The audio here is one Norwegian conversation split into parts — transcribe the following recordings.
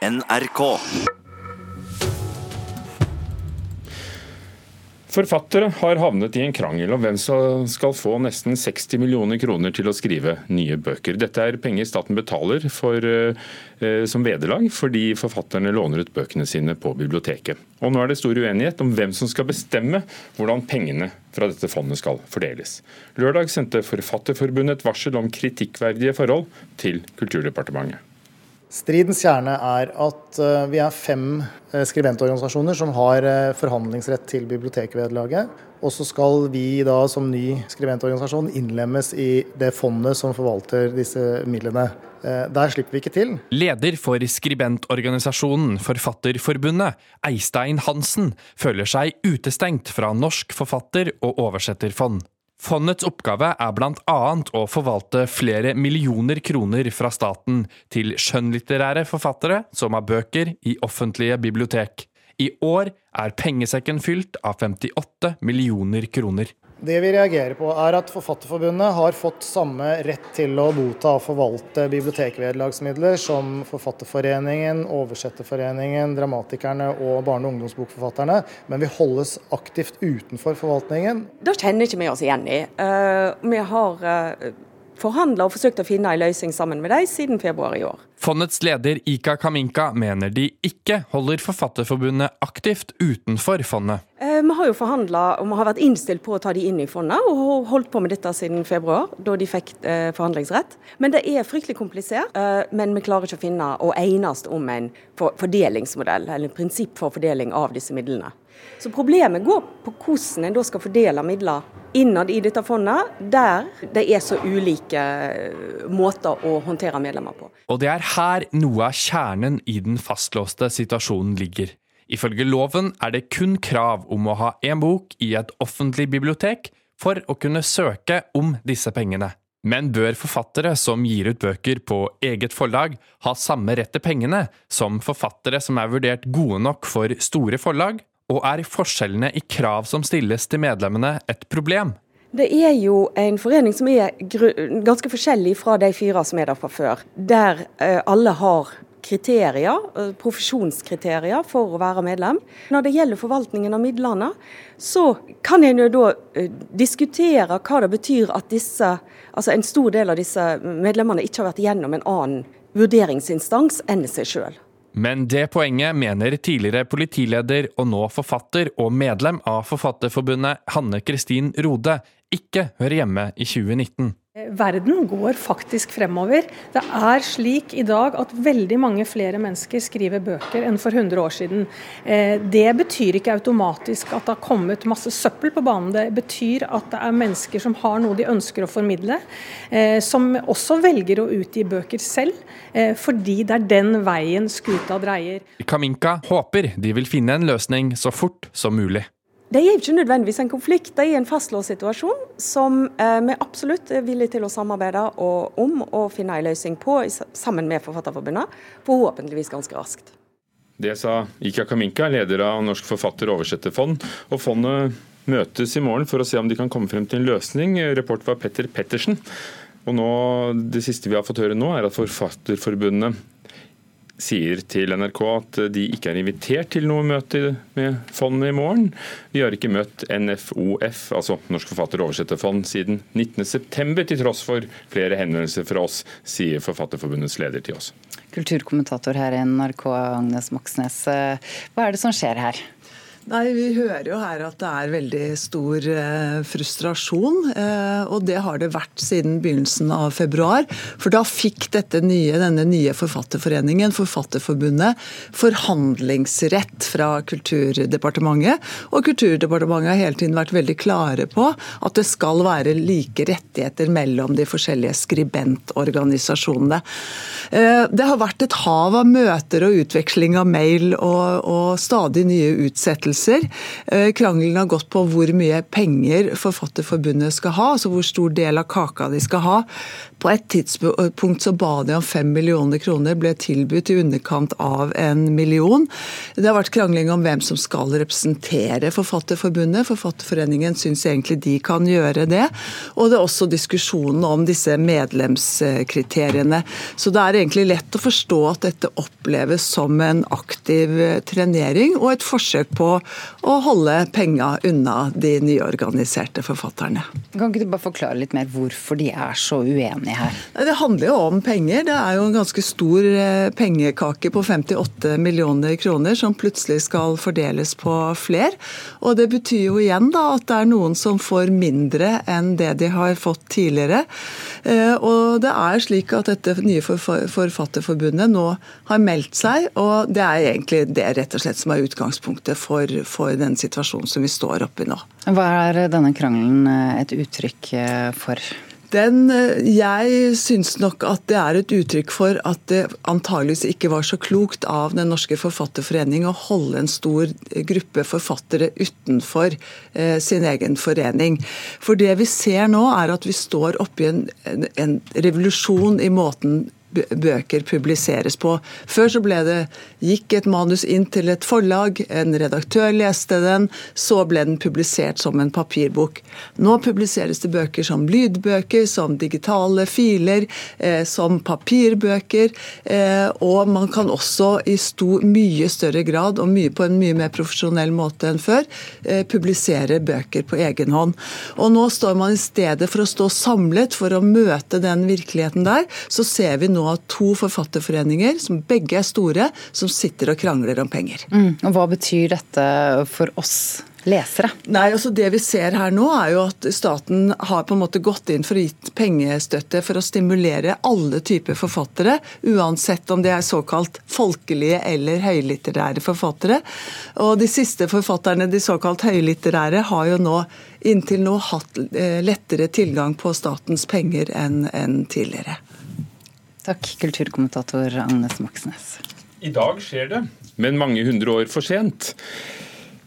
NRK. Forfattere har havnet i en krangel om hvem som skal få nesten 60 millioner kroner til å skrive nye bøker. Dette er penger staten betaler for, eh, som vederlag fordi forfatterne låner ut bøkene sine på biblioteket. Og Nå er det stor uenighet om hvem som skal bestemme hvordan pengene fra dette fondet skal fordeles. Lørdag sendte Forfatterforbundet et varsel om kritikkverdige forhold til Kulturdepartementet. Stridens kjerne er at eh, vi er fem eh, skribentorganisasjoner som har eh, forhandlingsrett til bibliotekvederlaget. Og så skal vi da som ny skribentorganisasjon innlemmes i det fondet som forvalter disse midlene. Der slipper vi ikke til. Leder for skribentorganisasjonen Forfatterforbundet, Eistein Hansen, føler seg utestengt fra Norsk forfatter- og oversetterfond. Fondets oppgave er bl.a. å forvalte flere millioner kroner fra staten til skjønnlitterære forfattere som har bøker i offentlige bibliotek. I år er pengesekken fylt av 58 millioner kroner. Det vi reagerer på, er at Forfatterforbundet har fått samme rett til å motta og forvalte bibliotekvederlagsmidler som Forfatterforeningen, Oversetterforeningen, Dramatikerne og barne- og ungdomsbokforfatterne, men vi holdes aktivt utenfor forvaltningen. Det kjenner ikke vi oss igjen i. Uh, vi har uh, forhandla og forsøkt å finne en løsning sammen med dem siden februar i år. Fondets leder Ika Kaminka mener de ikke holder Forfatterforbundet aktivt utenfor fondet. Eh, vi har jo forhandla og vi har vært innstilt på å ta de inn i fondet, og holdt på med dette siden februar, da de fikk eh, forhandlingsrett. Men det er fryktelig komplisert. Eh, men vi klarer ikke å finne og enes om en fordelingsmodell, eller en prinsipp for fordeling av disse midlene. Så problemet går på hvordan en da skal fordele midler innad i dette fondet, der det er så ulike eh, måter å håndtere medlemmer på. Og det er her noe av kjernen i den fastlåste situasjonen ligger. Ifølge loven er det kun krav om å ha én bok i et offentlig bibliotek for å kunne søke om disse pengene. Men bør forfattere som gir ut bøker på eget forlag, ha samme rett til pengene som forfattere som er vurdert gode nok for store forlag? Og er forskjellene i krav som stilles til medlemmene et problem? Det er jo en forening som er ganske forskjellig fra de fire som er der fra før. Der eh, alle har kriterier, eh, profesjonskriterier for å være medlem. Når det gjelder forvaltningen av midlene, så kan en jo da eh, diskutere hva det betyr at disse, altså en stor del av disse medlemmene ikke har vært gjennom en annen vurderingsinstans enn seg sjøl. Men det poenget mener tidligere politileder og nå forfatter og medlem av Forfatterforbundet Hanne Kristin Rode ikke hører hjemme i 2019. Verden går faktisk fremover. Det er slik i dag at veldig mange flere mennesker skriver bøker enn for 100 år siden. Eh, det betyr ikke automatisk at det har kommet masse søppel på banen. Det betyr at det er mennesker som har noe de ønsker å formidle, eh, som også velger å utgi bøker selv, eh, fordi det er den veien skuta dreier. Kaminka håper de vil finne en løsning så fort som mulig. Det er ikke nødvendigvis en konflikt, det er en fastlåst situasjon som eh, vi absolutt er villige til å samarbeide om og finne en løsning på sammen med Forfatterforbundet, forhåpentligvis ganske raskt. Det sa Ika Kaminka, leder av Norsk forfatter- og oversetterfond. Og fondet møtes i morgen for å se om de kan komme frem til en løsning. Reporter var Petter Pettersen. Og nå, Det siste vi har fått høre nå, er at Forfatterforbundet sier til NRK at de ikke er invitert til noe møte med fondet i morgen. Vi har ikke møtt NFOF, altså Norsk forfatter- og oversetterfond, siden 19.9, til tross for flere henvendelser fra oss, sier Forfatterforbundets leder til oss. Kulturkommentator her i NRK, Agnes Moxnes. Hva er det som skjer her? Nei, Vi hører jo her at det er veldig stor eh, frustrasjon. Eh, og det har det vært siden begynnelsen av februar. For da fikk nye, denne nye forfatterforeningen, Forfatterforbundet, forhandlingsrett fra Kulturdepartementet. Og Kulturdepartementet har hele tiden vært veldig klare på at det skal være like rettigheter mellom de forskjellige skribentorganisasjonene. Eh, det har vært et hav av møter og utveksling av mail og, og stadig nye utsettelser utsettelser. Eh, krangelen har gått på hvor mye penger Forfatterforbundet skal ha, altså hvor stor del av kaka de skal ha På et tidspunkt så ba de om fem millioner kroner, ble tilbudt i underkant av en million. Det har vært krangling om hvem som skal representere Forfatterforbundet. Forfatterforeningen syns egentlig de kan gjøre det. Og det er også diskusjonen om disse medlemskriteriene. Så det er egentlig lett å forstå at dette oppleves som en aktiv trenering og et forsøk på å holde penga unna de nyorganiserte forfatterne. Kan ikke du bare forklare litt mer hvorfor de er så uenige? her? Det handler jo om penger. Det er jo en ganske stor eh, pengekake på 58 millioner kroner som plutselig skal fordeles på fler. Og det betyr jo igjen da at det er noen som får mindre enn det de har fått tidligere. Eh, og det er slik at dette nye Forfatterforbundet nå har meldt seg, og det er egentlig det rett og slett som er utgangspunktet for, for den situasjonen som vi står oppe i nå. Hva er denne krangelen eh, et uttrykk for? Den, eh, jeg syns nok at det er et uttrykk for at det antageligvis ikke var så klokt av Den norske forfatterforening å holde en stor gruppe forfattere utenfor eh, sin egen forening. For det vi ser nå, er at vi står oppi en, en, en revolusjon i måten bøker publiseres på. Før så ble det, gikk et manus inn til et forlag, en redaktør leste den, så ble den publisert som en papirbok. Nå publiseres det bøker som lydbøker, som digitale filer, eh, som papirbøker. Eh, og man kan også i stor, mye større grad, og mye, på en mye mer profesjonell måte enn før, eh, publisere bøker på egen hånd. Og nå står man i stedet for å stå samlet for å møte den virkeligheten der, så ser vi nå nå to forfatterforeninger, som begge er store, som sitter og krangler om penger. Mm. Og Hva betyr dette for oss lesere? Nei, altså Det vi ser her nå, er jo at staten har på en måte gått inn for å gitt pengestøtte for å stimulere alle typer forfattere, uansett om de er såkalt folkelige eller høylitterære forfattere. Og de siste forfatterne, de såkalt høylitterære, har jo nå inntil nå hatt eh, lettere tilgang på statens penger enn tidligere. Takk, kulturkommentator Agnes Moxnes. I dag skjer det, men mange hundre år for sent.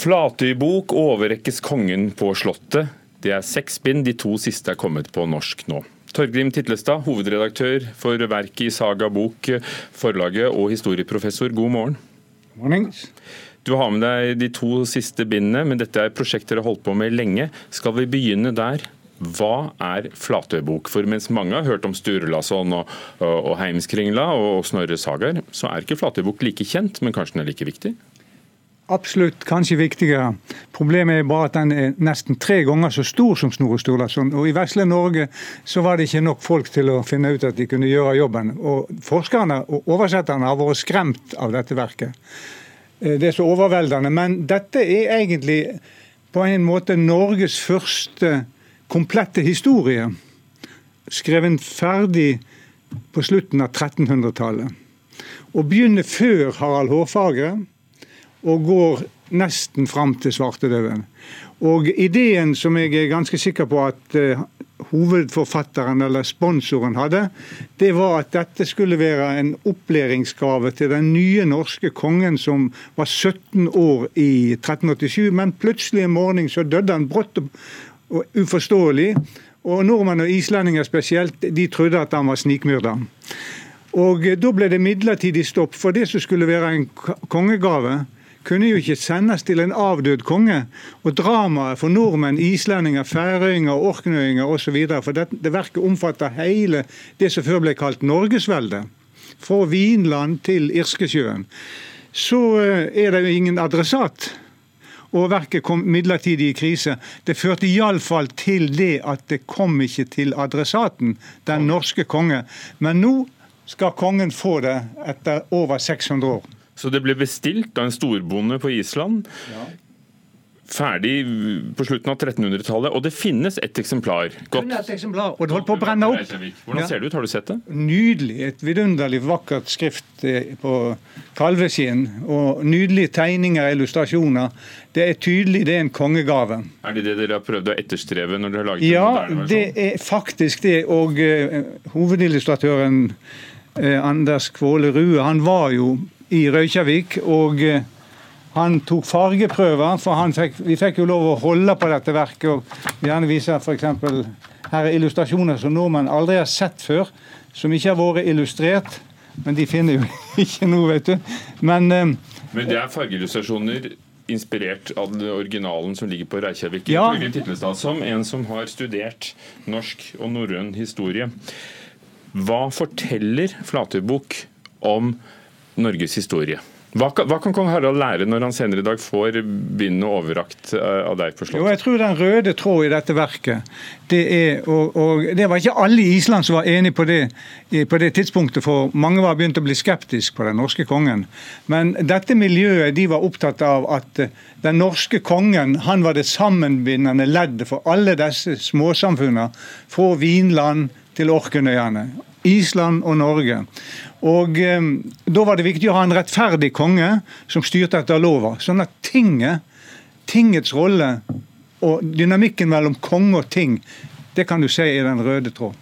Flatøybok overrekkes kongen på Slottet. Det er seks bind, de to siste er kommet på norsk nå. Torgrim Titlestad, hovedredaktør for verket i Saga Bok, forlaget og historieprofessor, god morgen. God morgen. Du har med deg de to siste bindene, men dette er prosjekter du har holdt på med lenge. Skal vi begynne der? Hva er Flatøybok? For mens mange har hørt om Sturlason og, og, Heimskringla og Snorre Sagar, så er ikke Flatøybok like kjent, men kanskje den er like viktig? Absolutt, kanskje viktigere. Problemet er bare at den er nesten tre ganger så stor som Snorre Sturlason. Og I vesle Norge så var det ikke nok folk til å finne ut at de kunne gjøre jobben. Og Forskerne og oversetterne har vært skremt av dette verket. Eh, det er så overveldende. Men dette er egentlig på en måte Norges første komplette historie, skrevet ferdig på slutten av 1300-tallet. Og begynner før Harald Hårfagre og går nesten fram til svartedauden. Og ideen som jeg er ganske sikker på at uh, hovedforfatteren eller sponsoren hadde, det var at dette skulle være en opplæringsgave til den nye norske kongen som var 17 år i 1387, men plutselig en morgen så døde han brått og uforståelig. Og nordmenn og islendinger spesielt, de trodde at han var snikmyrda. Og Da ble det midlertidig stopp, for det som skulle være en kongegave, kunne jo ikke sendes til en avdød konge. Og dramaet for nordmenn, islendinger, færøyinger, orknøyinger osv. For det, det verket omfatter hele det som før ble kalt Norgesveldet. Fra Vinland til Irskesjøen. Så eh, er det jo ingen adressat og verket kom midlertidig i krise. Det førte iallfall til det at det kom ikke til adressaten, den norske konge. Men nå skal kongen få det etter over 600 år. Så det ble bestilt av en storbonde på Island. Ja ferdig på slutten av 1300-tallet, og det finnes et eksemplar. Godt. Et eksemplar, og det holdt på å brenne opp. Hvordan ser det ut, har du sett det? Nydelig. Et vidunderlig vakkert skrift eh, på kalveskinn. Og nydelige tegninger og illustrasjoner. Det er tydelig det er en kongegave. Er det det dere har prøvd å etterstrebe når dere har laget ja, den moderne versjon? Ja, det er faktisk det. Og uh, hovedillustratøren uh, Anders Kvåle Rue, han var jo i Røykjavik. og uh, han tok fargeprøver, for fikk, vi fikk jo lov å holde på dette verket. og Gjerne vise f.eks. Her er illustrasjoner som nordmenn aldri har sett før, som ikke har vært illustrert. Men de finner jo ikke noe, vet du. Men, eh, Men det er fargeillustrasjoner inspirert av den originalen som ligger på Reykjavik. Ja. Titlestad, Som en som har studert norsk og norrøn historie. Hva forteller Flatøybok om Norges historie? Hva kan, hva kan kong Harald lære når han senere i dag får bindet overrakt eh, av deg på Jo, slottet? jeg tror den røde tråd i dette verket, det er og, og det var ikke alle i Island som var enig på det på det tidspunktet, for mange var begynt å bli skeptisk på den norske kongen. Men dette miljøet de var opptatt av at eh, den norske kongen han var det sammenbindende leddet for alle disse småsamfunnene, fra Vinland til Orknøyene. Island og Norge. Og eh, Da var det viktig å ha en rettferdig konge som styrte etter lova. Sånn at tinget, tingets rolle og dynamikken mellom konge og ting, det kan du se i den røde tråd.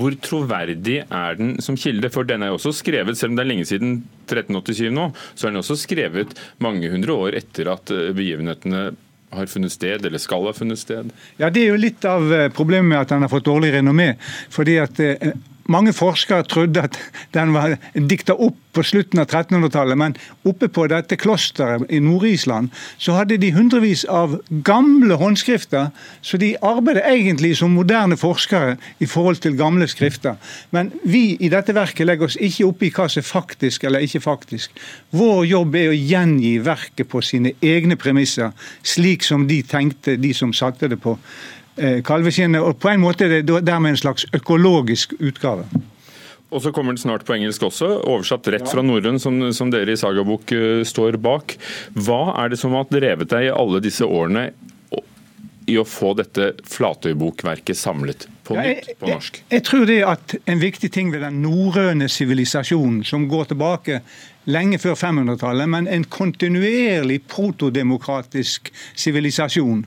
Hvor troverdig er den som kilde? For den er jo også skrevet, selv om det er lenge siden 1387 nå, så er den også skrevet mange hundre år etter at eh, begivenhetene har funnet sted, eller skal ha funnet sted. Ja, Det er jo litt av eh, problemet med at den har fått dårlig renommé. fordi at eh, mange forskere trodde at den var dikta opp på slutten av 1300-tallet, men oppe på dette klosteret i Nord-Island så hadde de hundrevis av gamle håndskrifter, så de arbeider egentlig som moderne forskere i forhold til gamle skrifter. Men vi i dette verket legger oss ikke opp i hva som er faktisk eller ikke faktisk. Vår jobb er å gjengi verket på sine egne premisser, slik som de tenkte, de som satte det på eh, kalveskinnet. Og på en måte er det dermed en slags økologisk utgave. Og så kommer den snart på engelsk også, oversatt rett fra norrøn, som, som dere i Sagabok uh, står bak. Hva er det som har drevet deg i alle disse årene i å få dette Flatøybokverket samlet på nytt på norsk? Jeg, jeg tror det at en viktig ting ved den norrøne sivilisasjonen, som går tilbake lenge før 500-tallet, men en kontinuerlig protodemokratisk sivilisasjon,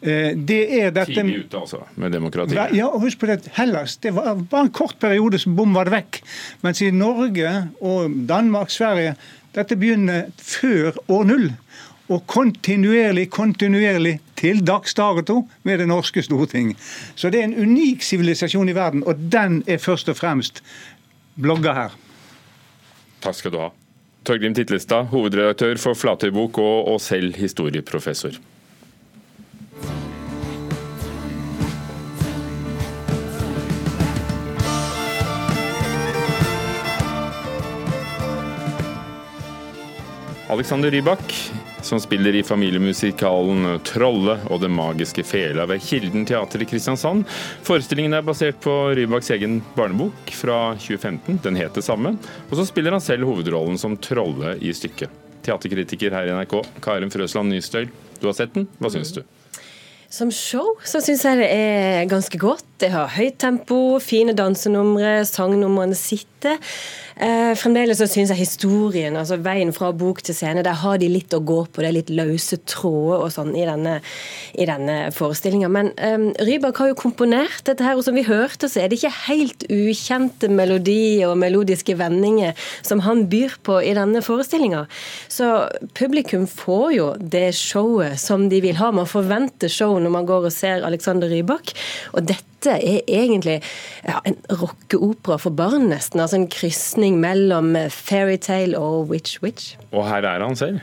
det er dette Tidlig ute, altså, med demokratiet. Ja, og husk på det, Hellas det var bare en kort periode som bom var det vekk. Mens i Norge og Danmark, Sverige, dette begynner før år null. Og kontinuerlig, kontinuerlig til dags dato med det norske storting. Så det er en unik sivilisasjon i verden, og den er først og fremst blogga her. Takk skal du ha. Torgrim Titlestad, hovedredaktør for Flatøybok og, og selv historieprofessor. Alexander Rybak, som spiller i familiemusikalen Trolle og det magiske fela ved Kilden teater i Kristiansand. Forestillingen er basert på Rybaks egen barnebok fra 2015, den het det samme. Og så spiller han selv hovedrollen som Trolle i stykket. Teaterkritiker her i NRK, Karen Frøsland Nystøl. Du har sett den, hva syns du? Som show så syns jeg det er ganske godt. Det har høyt tempo, fine dansenumre, sangnumrene sitter. Eh, fremdeles så syns jeg historien, altså veien fra bok til scene, der har de litt å gå på. Det er litt løse tråder og sånn i denne, i denne forestillinga. Men eh, Rybak har jo komponert dette her, og som vi hørte, så er det ikke helt ukjente melodier og melodiske vendinger som han byr på i denne forestillinga. Så publikum får jo det showet som de vil ha. Man forventer show når man går og ser Alexander Rybak. Og dette er egentlig ja, en rockeopera for barn, nesten. Altså en krysning mellom fairytale og Witch Witch. Og her er han selv.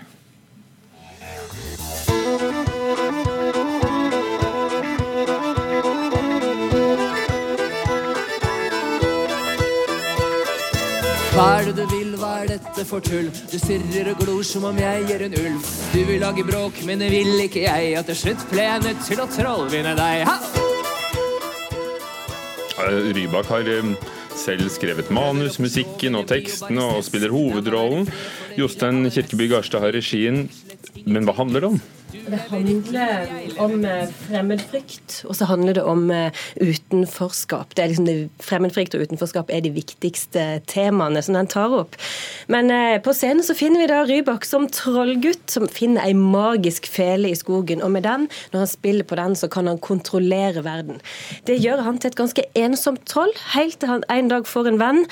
Hva er det du vil, hva er dette for tull? Du stirrer og glor som om jeg er en ulv. Du vil lage bråk, men det vil ikke jeg. Og til slutt ble jeg nødt til å trollvinne deg. Ha! Eh, Rybak har eh, selv skrevet manus, musikken og teksten og spiller hovedrollen. Jostein Kirkeby Garstad har regien. Men hva handler det om? Det handler om eh, fremmedfrykt, og så handler det om eh, utenforskap. Det er liksom det, fremmedfrykt og utenforskap er de viktigste temaene som den tar opp. Men eh, på scenen så finner vi da Rybak som trollgutt, som finner ei magisk fele i skogen. Og med den, når han spiller på den, så kan han kontrollere verden. Det gjør han til et ganske ensomt troll, helt til han en dag får en venn.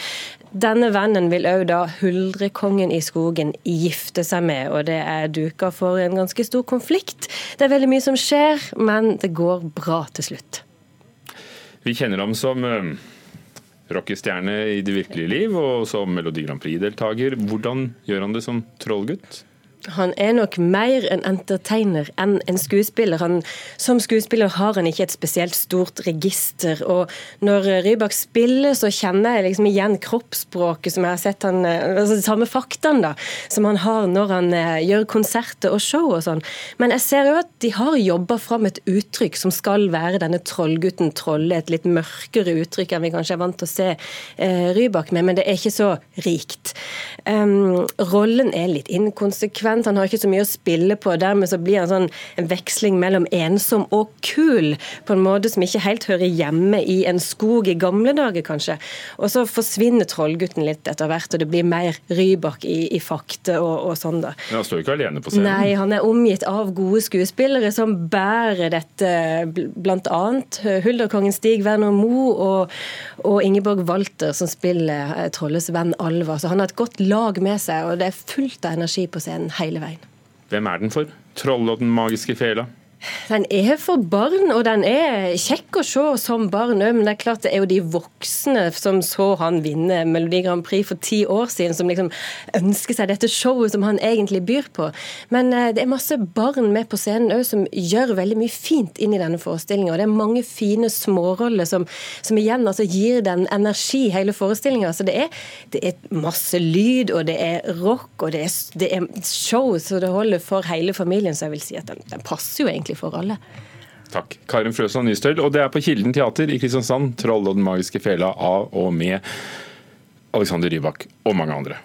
Denne vennen vil òg da huldrekongen i skogen gifte seg med, og det er duka for en ganske stor konflikt. Det er veldig mye som skjer, men det går bra til slutt. Vi kjenner ham som eh, rockestjerne i det virkelige liv og som Melodi Grand Prix-deltaker. Hvordan gjør han det som trollgutt? Han er nok mer en entertainer enn en skuespiller. Han, som skuespiller har han ikke et spesielt stort register. og Når Rybak spiller, så kjenner jeg liksom igjen kroppsspråket som jeg har sett han, altså de samme faktaene da, som han har når han eh, gjør konserter og show og sånn. Men jeg ser jo at de har jobba fram et uttrykk som skal være denne trollgutten Trolle. Et litt mørkere uttrykk enn vi kanskje er vant til å se eh, Rybak med, men det er ikke så rikt. Um, rollen er litt inkonsekvent han har ikke så mye å spille på. Dermed så blir han sånn en veksling mellom ensom og kul, på en måte som ikke helt hører hjemme i en skog i gamle dager, kanskje. Og så forsvinner trollgutten litt etter hvert, og det blir mer Rybak i, i fakte og, og, sånn, da. Men han står ikke alene på scenen? Nei, han er omgitt av gode skuespillere som bærer dette, bl.a. Hulderkongen Stig Werner Moe og, og Ingeborg Walter, som spiller eh, Trolles venn Alva. Så han har et godt lag med seg, og det er fullt av energi på scenen hele veien. Hvem er den for? Troll og den magiske fela? Den er for barn, og den er kjekk å se som barn òg. Men det er klart det er jo de voksne som så han vinne Melodi Grand Prix for ti år siden, som liksom ønsker seg dette showet som han egentlig byr på. Men eh, det er masse barn med på scenen òg som gjør veldig mye fint inn i denne forestillinga. Det er mange fine småroller som, som igjen altså gir den energi, hele forestillinga. Så det er, det er, masse lyd, og det er rock, og det er, det er show så det holder for hele familien. Så jeg vil si at den, den passer jo egentlig for alle. Takk. Karin Frøsland Nystøl. Og det er på Kilden teater i Kristiansand. 'Troll og den magiske fela' av og med Alexander Rybak og mange andre.